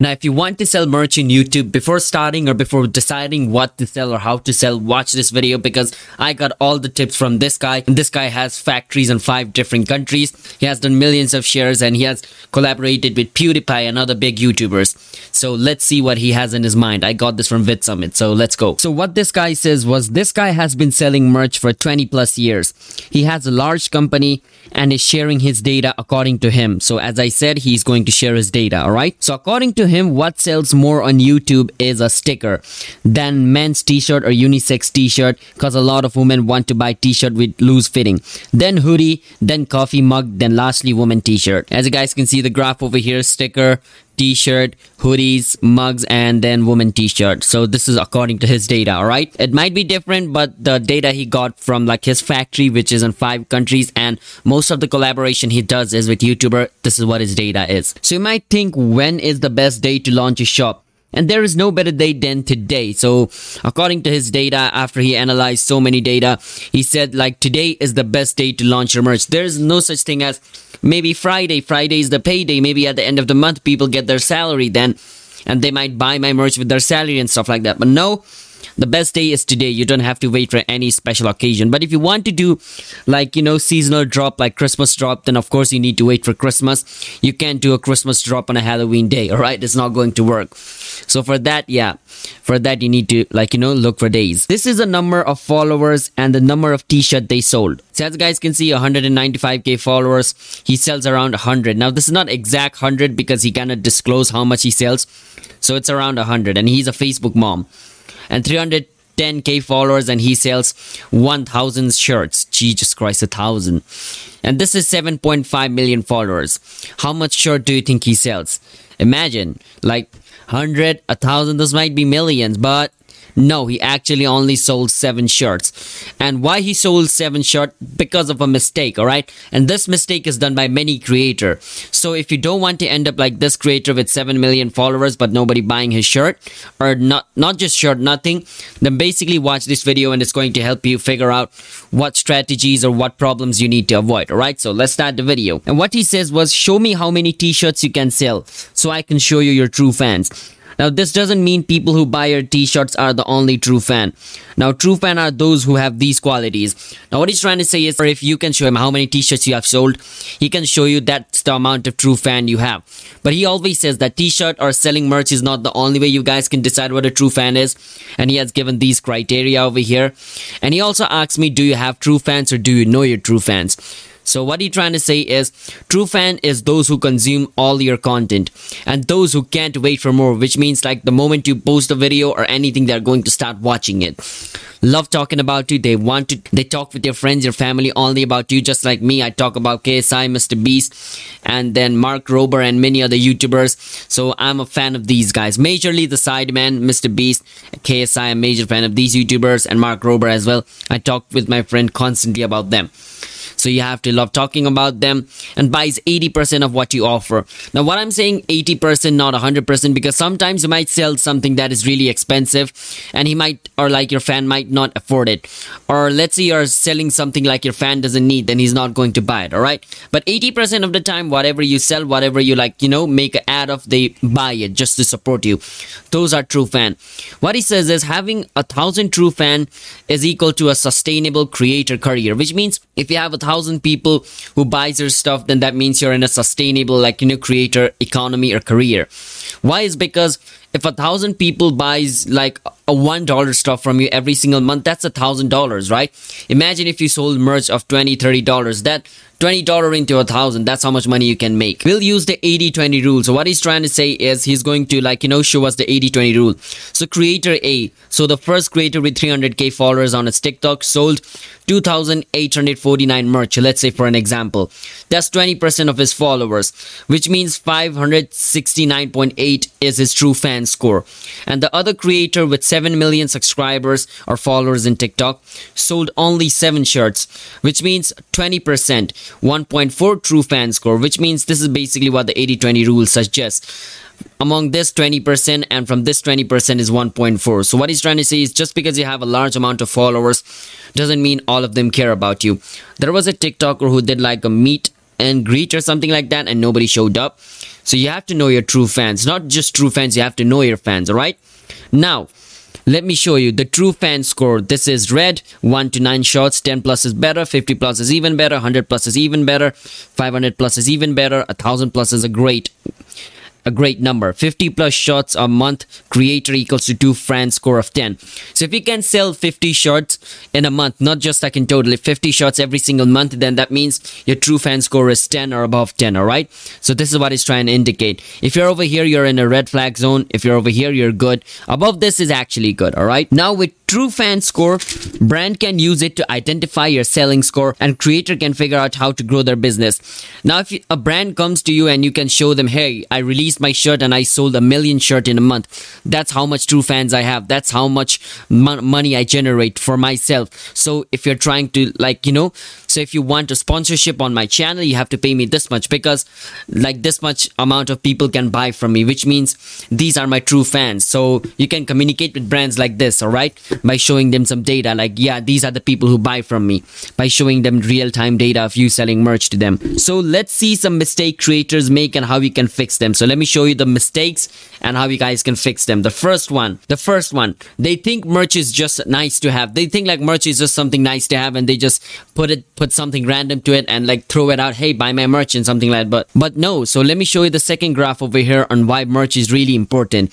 Now, if you want to sell merch in YouTube before starting or before deciding what to sell or how to sell, watch this video because I got all the tips from this guy. And this guy has factories in five different countries. He has done millions of shares and he has collaborated with PewDiePie and other big YouTubers. So let's see what he has in his mind. I got this from VidSummit. So let's go. So what this guy says was this guy has been selling merch for 20 plus years. He has a large company and is sharing his data according to him. So as I said, he's going to share his data. All right. So according to him, what sells more on YouTube is a sticker than men's t-shirt or unisex t-shirt because a lot of women want to buy t-shirt with loose fitting. Then hoodie, then coffee mug, then lastly woman t-shirt. As you guys can see the graph over here, sticker, t-shirt, hoodies, mugs, and then woman t-shirt. So this is according to his data, alright? It might be different, but the data he got from like his factory, which is in five countries, and most of the collaboration he does is with YouTuber. This is what his data is. So you might think when is the best day to launch a shop? And there is no better day than today. So, according to his data, after he analyzed so many data, he said like today is the best day to launch your merch. There's no such thing as maybe Friday. Friday is the payday. Maybe at the end of the month, people get their salary then, and they might buy my merch with their salary and stuff like that. But no, the best day is today. You don't have to wait for any special occasion. But if you want to do like you know seasonal drop like christmas drop then of course you need to wait for christmas. You can't do a christmas drop on a halloween day all right? It's not going to work. So for that yeah for that you need to like you know look for days. This is the number of followers and the number of t-shirt they sold. So as guys can see 195k followers. He sells around 100 now this is not exact 100 because he cannot disclose how much he sells. So it's around 100 and he's a facebook mom and 310k followers and he sells 1000 shirts. Jesus christ a thousand. And this is 7.5 million followers. How much shirt do you think he sells? Imagine like 100 a thousand those might be millions but no, he actually only sold seven shirts. And why he sold seven shirts? Because of a mistake, alright? And this mistake is done by many creator. So if you don't want to end up like this creator with 7 million followers but nobody buying his shirt, or not not just shirt, nothing, then basically watch this video and it's going to help you figure out what strategies or what problems you need to avoid, alright? So let's start the video. And what he says was, show me how many t-shirts you can sell so I can show you your true fans. Now, this doesn't mean people who buy your t-shirts are the only true fan. Now, true fan are those who have these qualities. Now, what he's trying to say is, if you can show him how many t-shirts you have sold, he can show you that's the amount of true fan you have. But he always says that t-shirt or selling merch is not the only way you guys can decide what a true fan is. And he has given these criteria over here. And he also asks me, do you have true fans or do you know your true fans? So what he's trying to say is true fan is those who consume all your content and those who can't wait for more, which means like the moment you post a video or anything, they're going to start watching it. Love talking about you. They want to, they talk with your friends, your family only about you, just like me. I talk about KSI, Mr. Beast, and then Mark Rober and many other YouTubers. So I'm a fan of these guys. Majorly the Sidemen, Mr. Beast, KSI, I'm a major fan of these YouTubers and Mark Rober as well. I talk with my friend constantly about them. So you have to love talking about them and buys 80% of what you offer. Now, what I'm saying 80%, not 100%, because sometimes you might sell something that is really expensive and he might, or like your fan might not afford it. Or let's say you're selling something like your fan doesn't need, then he's not going to buy it, alright? But 80% of the time, whatever you sell, whatever you like, you know, make an ad of, they buy it just to support you. Those are true fan. What he says is having a thousand true fan is equal to a sustainable creator career, which means if you have a thousand people who buys your stuff, then that means you're in a sustainable, like, you know, creator economy or career. Why is because if a thousand people buys like a one dollar stuff from you every single month, that's a thousand dollars, right? Imagine if you sold merch of 20 30 dollars. That $20 into a thousand, that's how much money you can make. We'll use the 80-20 rule. So what he's trying to say is he's going to like, you know, show us the 80-20 rule. So creator A, so the first creator with 300k followers on his TikTok sold 2,849 merch, let's say for an example. That's 20% of his followers, which means 569.8 is his true fan score. And the other creator with 7 million subscribers or followers in TikTok sold only 7 shirts, which means 20%. 1.4 true fan score, which means this is basically what the 80-20 rule suggests. Among this 20% and from this 20% is 1.4. So what he's trying to say is just because you have a large amount of followers doesn't mean all of them care about you. There was a TikToker who did like a meet and greet or something like that and nobody showed up. So you have to know your true fans. Not just true fans, you have to know your fans, alright? Now, let me show you. The true fan score. This is red, 1 to 9 shots, 10 plus is better, 50 plus is even better, 100 plus is even better, 500 plus is even better, 1000 plus is a great a great number. 50 plus shots a month creator equals to 2 fan score of 10 so if you can sell 50 shots in a month not just like in total if 50 shots every single month then that means your true fan score is 10 or above 10 all right? So this is what it's trying to indicate. If you're over here you're in a red flag zone. If you're over here you're good. Above this is actually good all right? Now with True fan score, brand can use it to identify your selling score and creator can figure out how to grow their business. Now, if a brand comes to you and you can show them, hey, I released my shirt and I sold a million shirt in a month. That's how much true fans I have. That's how much mo- money I generate for myself. So if you're trying to like, you know, so if you want a sponsorship on my channel, you have to pay me this much because like this much amount of people can buy from me, which means these are my true fans. So you can communicate with brands like this, all right? by showing them some data like yeah these are the people who buy from me. By showing them real-time data of you selling merch to them. So let's see some mistake creators make and how we can fix them. So let me show you the mistakes and how you guys can fix them. The first one the first one they think merch is just nice to have. They think like merch is just something nice to have and they just put it put something random to it and like throw it out hey buy my merch and something like that but but no so let me show you the second graph over here on why merch is really important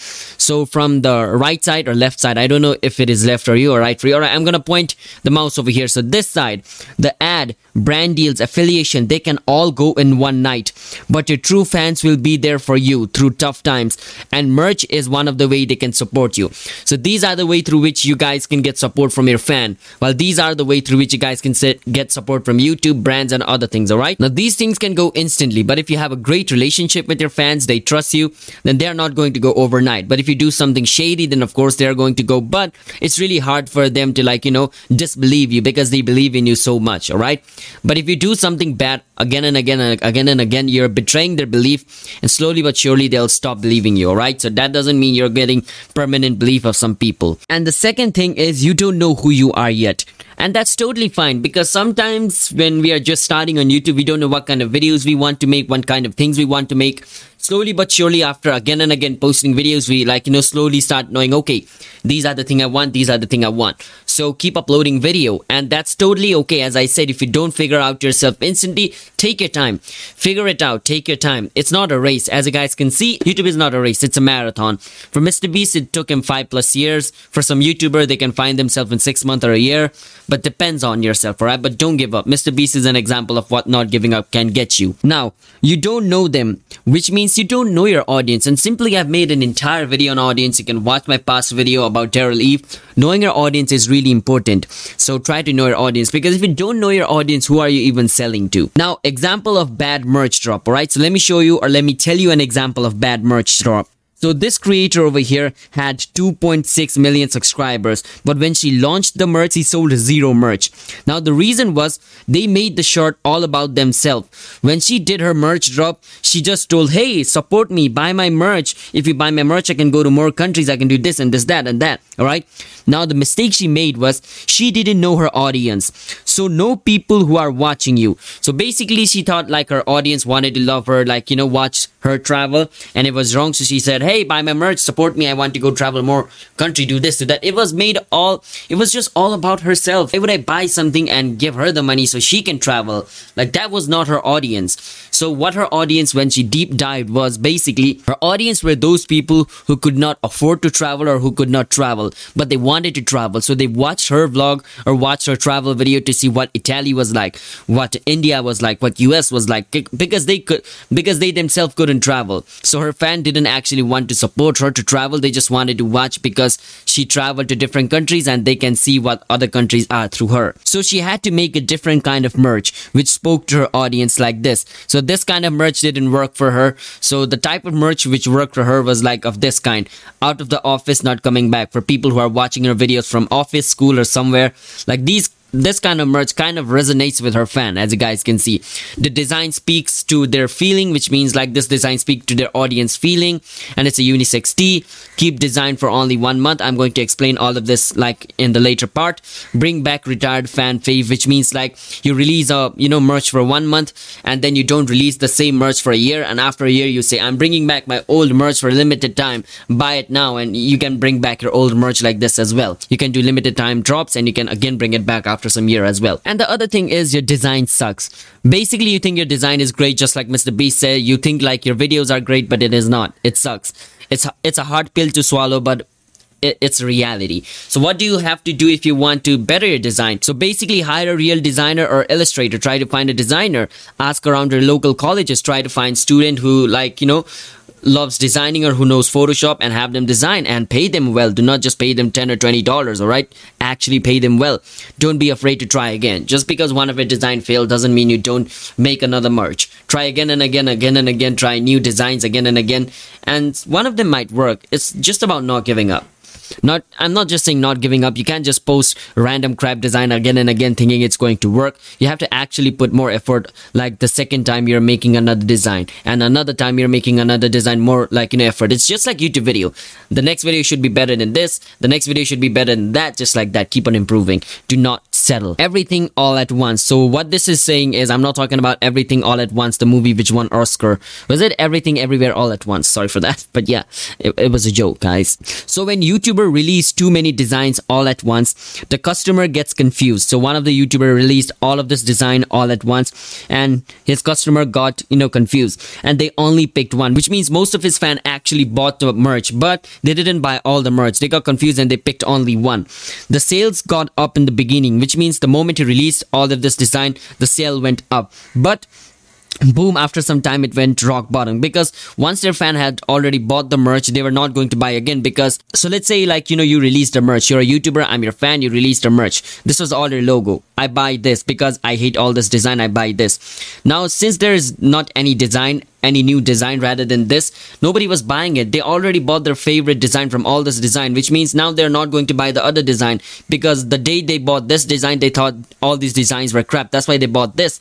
so from the right side or left side i don't know if it is left for you or right for you. All right, I'm gonna point the mouse over here. So this side, the ad, brand deals, affiliation, they can all go in one night. But your true fans will be there for you through tough times. And merch is one of the way they can support you. So these are the way through which you guys can get support from your fan. Well, these are the way through which you guys can get support from YouTube, brands, and other things. All right. Now these things can go instantly, but if you have a great relationship with your fans, they trust you, then they're not going to go overnight. But if you do something shady, then of course they're going to go. But it's really hard for them to like you know disbelieve you because they believe in you so much all right but if you do something bad again and again and again and again you're betraying their belief and slowly but surely they'll stop believing you all right so that doesn't mean you're getting permanent belief of some people and the second thing is you don't know who you are yet and that's totally fine because sometimes when we are just starting on YouTube, we don't know what kind of videos we want to make, what kind of things we want to make. Slowly but surely, after again and again posting videos, we like, you know, slowly start knowing, okay, these are the thing I want, these are the thing I want. So keep uploading video. And that's totally okay. As I said, if you don't figure out yourself instantly, take your time. Figure it out. Take your time. It's not a race. As you guys can see, YouTube is not a race. It's a marathon. For Mr. Beast, it took him five plus years. For some YouTuber, they can find themselves in six months or a year but depends on yourself, alright? But don't give up. Mr. Beast is an example of what not giving up can get you. Now, you don't know them, which means you don't know your audience. And simply, I've made an entire video on audience. You can watch my past video about Derral Eves. Knowing your audience is really important. So try to know your audience because if you don't know your audience, who are you even selling to? Now, example of bad merch drop, alright? So let me show you or let me tell you an example of bad merch drop. So this creator over here had 2.6 million subscribers, but when she launched the merch, he sold zero merch. Now the reason was they made the shirt all about themselves. When she did her merch drop, she just told, hey, support me, buy my merch. If you buy my merch, I can go to more countries, I can do this and this, that and that. Alright? Now the mistake she made was she didn't know her audience. So no people who are watching you. So basically she thought like her audience wanted to love her, like, you know, watch her travel and it was wrong. So she said, hey, buy my merch, support me. I want to go travel more country, do this, do that. It was made all, it was just all about herself. Why would I buy something and give her the money so she can travel? Like that was not her audience. So what her audience when she deep dived was basically her audience were those people who could not afford to travel or who could not travel, but they wanted to travel. So they watched her vlog or watched her travel video to see what Italy was like, what India was like, what US was like, because they could, because they themselves couldn't travel. So her fan didn't actually want to support her to travel. They just wanted to watch because she traveled to different countries and they can see what other countries are through her. So she had to make a different kind of merch which spoke to her audience like this. So this kind of merch didn't work for her. So the type of merch which worked for her was like of this kind. Out of the office, not coming back. For people who are watching her videos from office, school or somewhere. Like these this kind of merch kind of resonates with her fan, as you guys can see. The design speaks to their feeling, which means like this design speaks to their audience feeling, and it's a unisex tee. Keep design for only one month. I'm going to explain all of this like in the later part. Bring back retired fan fave, which means like you release a you know merch for one month and then you don't release the same merch for a year, and after a year you say I'm bringing back my old merch for a limited time. Buy it now, and you can bring back your old merch like this as well. You can do limited time drops, and you can again bring it back after some year as well. And the other thing is your design sucks. Basically, you think your design is great, just like Mr. Beast said. You think like your videos are great, but it is not. It sucks. It's it's a hard pill to swallow, but it's reality. So what do you have to do if you want to better your design? So basically hire a real designer or illustrator, try to find a designer, ask around your local colleges, try to find student who like, you know, loves designing or who knows Photoshop and have them design and pay them well. Do not just pay them 10 or 20 dollars, all right? Actually pay them well. Don't be afraid to try again. Just because one of your design failed doesn't mean you don't make another merch. Try again and again, again and again, try new designs again and again, and one of them might work. It's just about not giving up. Not, I'm not just saying not giving up. You can't just post random crap design again and again thinking it's going to work. You have to actually put more effort. Like the second time you're making another design, and another time you're making another design more like an effort. It's just like YouTube video. The next video should be better than this. The next video should be better than that. Just like that. Keep on improving. Do not settle. Everything all at once. So what this is saying is, I'm not talking about everything all at once. The movie which won Oscar was it Everything Everywhere All at Once? Sorry for that, but yeah, it, it was a joke, guys. So when YouTube YouTuber release too many designs all at once, the customer gets confused. So one of the YouTuber released all of this design all at once and his customer got, you know, confused and they only picked one, which means most of his fan actually bought the merch, but they didn't buy all the merch. They got confused and they picked only one. The sales got up in the beginning, which means the moment he released all of this design, the sale went up. But boom after some time it went rock bottom. Because once their fan had already bought the merch they were not going to buy again because so let's say like you know you released a merch. You're a youtuber i'm your fan you released a merch. This was all your logo. I buy this because i hate all this design i buy this. Now since there is not any design any new design rather than this. Nobody was buying it. They already bought their favorite design from all this design which means now they're not going to buy the other design because the day they bought this design they thought all these designs were crap. That's why they bought this.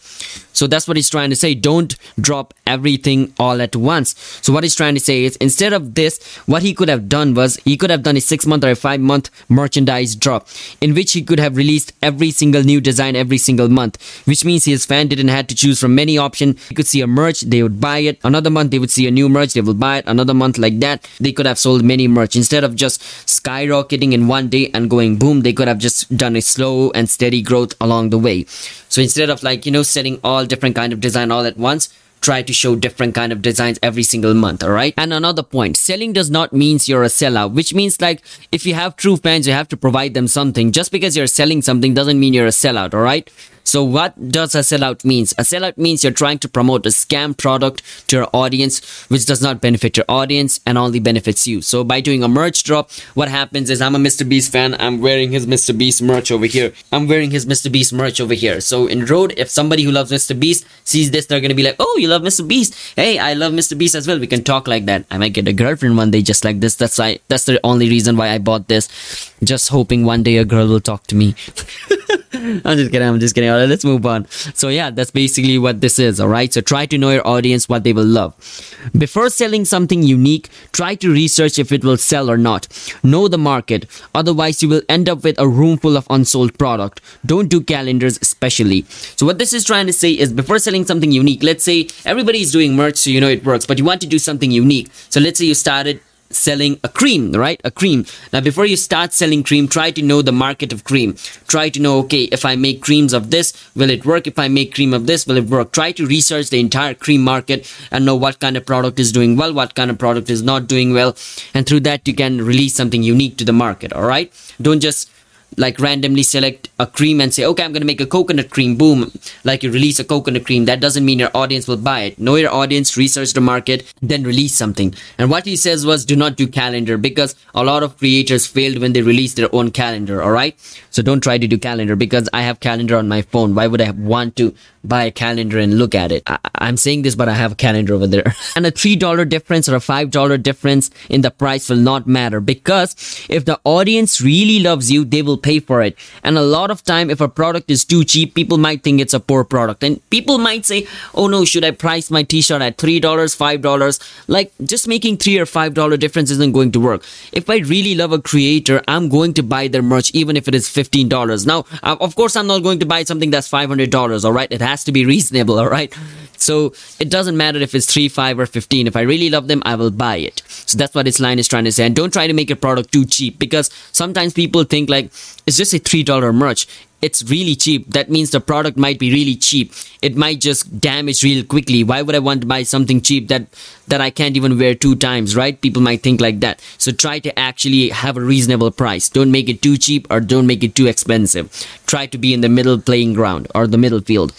So that's what he's trying to say. Don't drop everything all at once. So what he's trying to say is instead of this what he could have done was he could have done a six month or a five month merchandise drop in which he could have released every single new design every single month which means his fan didn't have to choose from many options. He could see a merch they would buy it Another month they would see a new merch, they will buy it. Another month like that, they could have sold many merch. Instead of just skyrocketing in one day and going boom, they could have just done a slow and steady growth along the way. So instead of like, you know, setting all different kind of design all at once, try to show different kind of designs every single month all right and another point selling does not means you're a sellout which means like if you have true fans you have to provide them something just because you're selling something doesn't mean you're a sellout all right so what does a sellout means? A sellout means you're trying to promote a scam product to your audience, which does not benefit your audience and only benefits you. So by doing a merch drop, what happens is I'm a Mr. Beast fan. I'm wearing his Mr. Beast merch over here. I'm wearing his Mr. Beast merch over here. So in road, if somebody who loves Mr. Beast sees this, they're gonna be like, "Oh, you love Mr. Beast? Hey, I love Mr. Beast as well." We can talk like that. I might get a girlfriend one day just like this. That's why. That's the only reason why I bought this. Just hoping one day a girl will talk to me. I'm just kidding. I'm just kidding. All right, let's move on. So yeah, that's basically what this is. All right. So try to know your audience, what they will love. Before selling something unique, try to research if it will sell or not. Know the market. Otherwise, you will end up with a room full of unsold product. Don't do calendars, especially. So what this is trying to say is before selling something unique, let's say everybody is doing merch, so you know it works, but you want to do something unique. So let's say you started selling a cream, right? A cream. Now, before you start selling cream, try to know the market of cream. Try to know, okay, if I make creams of this, will it work? If I make cream of this, will it work? Try to research the entire cream market and know what kind of product is doing well, what kind of product is not doing well. And through that, you can release something unique to the market, all right? Don't just like randomly select a cream and say, okay, I'm going to make a coconut cream. Boom. Like you release a coconut cream. That doesn't mean your audience will buy it. Know your audience, research the market, then release something. And what he says was do not do calendar because a lot of creators failed when they released their own calendar. All right. So don't try to do calendar because I have calendar on my phone. Why would I want to buy a calendar and look at it? I- am saying this, but I have a calendar over there. and a $3 difference or a $5 difference in the price will not matter because if the audience really loves you, they will pay for it. And a lot of time, if a product is too cheap, people might think it's a poor product. And people might say, oh no, should I price my t-shirt at $3, $5? Like just making 3 or $5 difference isn't going to work. If I really love a creator, I'm going to buy their merch even if it is $15. Now, of course, I'm not going to buy something that's $500, alright? It has to be reasonable, alright? So it doesn't matter if it's 3, 5 or 15. If I really love them, I will buy it. So that's what this line is trying to say. And don't try to make a product too cheap because sometimes people think like it's just a $3 merch it's really cheap. That means the product might be really cheap. It might just damage real quickly. Why would I want to buy something cheap that that I can't even wear two times, right? People might think like that. So try to actually have a reasonable price. Don't make it too cheap or don't make it too expensive. Try to be in the middle playing ground or the middle field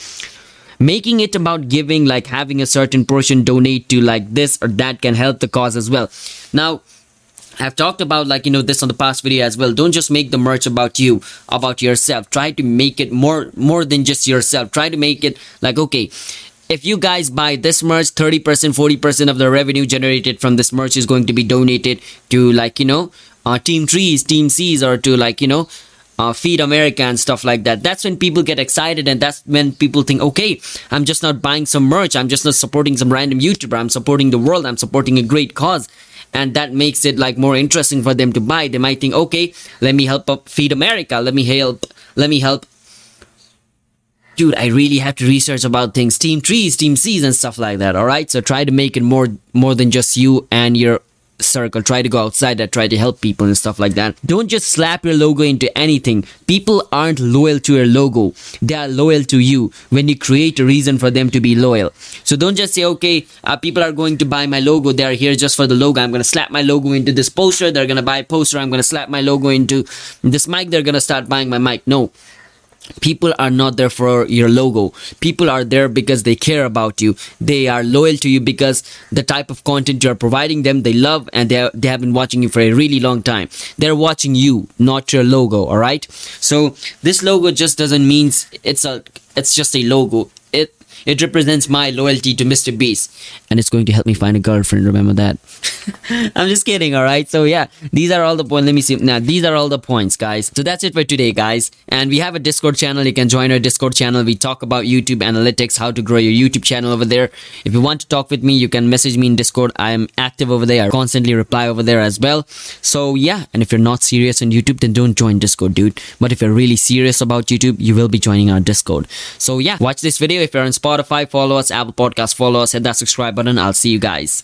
making it about giving like having a certain portion donate to like this or that can help the cause as well now I've talked about like you know this on the past video as well. Don't just make the merch about you, about yourself. Try to make it more more than just yourself. Try to make it like okay, if you guys buy this merch, 30%, 40% of the revenue generated from this merch is going to be donated to like, you know, uh, Team Trees, Team Seas, or to like, you know, uh, Feed America and stuff like that. That's when people get excited and that's when people think, okay, I'm just not buying some merch. I'm just not supporting some random YouTuber. I'm supporting the world. I'm supporting a great cause. And that makes it like more interesting for them to buy. They might think, okay, let me help up Feed America. Let me help, let me help. Dude, I really have to research about things, Team Trees, Team Seas and stuff like that. All right. So try to make it more, more than just you and your circle try to go outside that try to help people and stuff like that. Don't just slap your logo into anything. People aren't loyal to your logo. They are loyal to you when you create a reason for them to be loyal. So don't just say okay uh, people are going to buy my logo. They are here just for the logo. I'm going to slap my logo into this poster. They're going to buy a poster. I'm going to slap my logo into this mic. They're going to start buying my mic. No people are not there for your logo. People are there because they care about you. They are loyal to you because the type of content you're providing them they love and they, they have been watching you for a really long time. They're watching you not your logo all right? So this logo just doesn't mean it's a it's just a logo it represents my loyalty to Mr. Beast. And it's going to help me find a girlfriend, remember that. I'm just kidding, alright? So yeah, these are all the points. Let me see. Now, these are all the points, guys. So that's it for today, guys. And we have a Discord channel. You can join our Discord channel. We talk about YouTube analytics, how to grow your YouTube channel over there. If you want to talk with me, you can message me in Discord. I am active over there. I constantly reply over there as well. So yeah, and if you're not serious on YouTube, then don't join Discord, dude. But if you're really serious about YouTube, you will be joining our Discord. So yeah, watch this video if you're on Spotify Spotify, follow us, Apple Podcast, follow us, hit that subscribe button. I'll see you guys.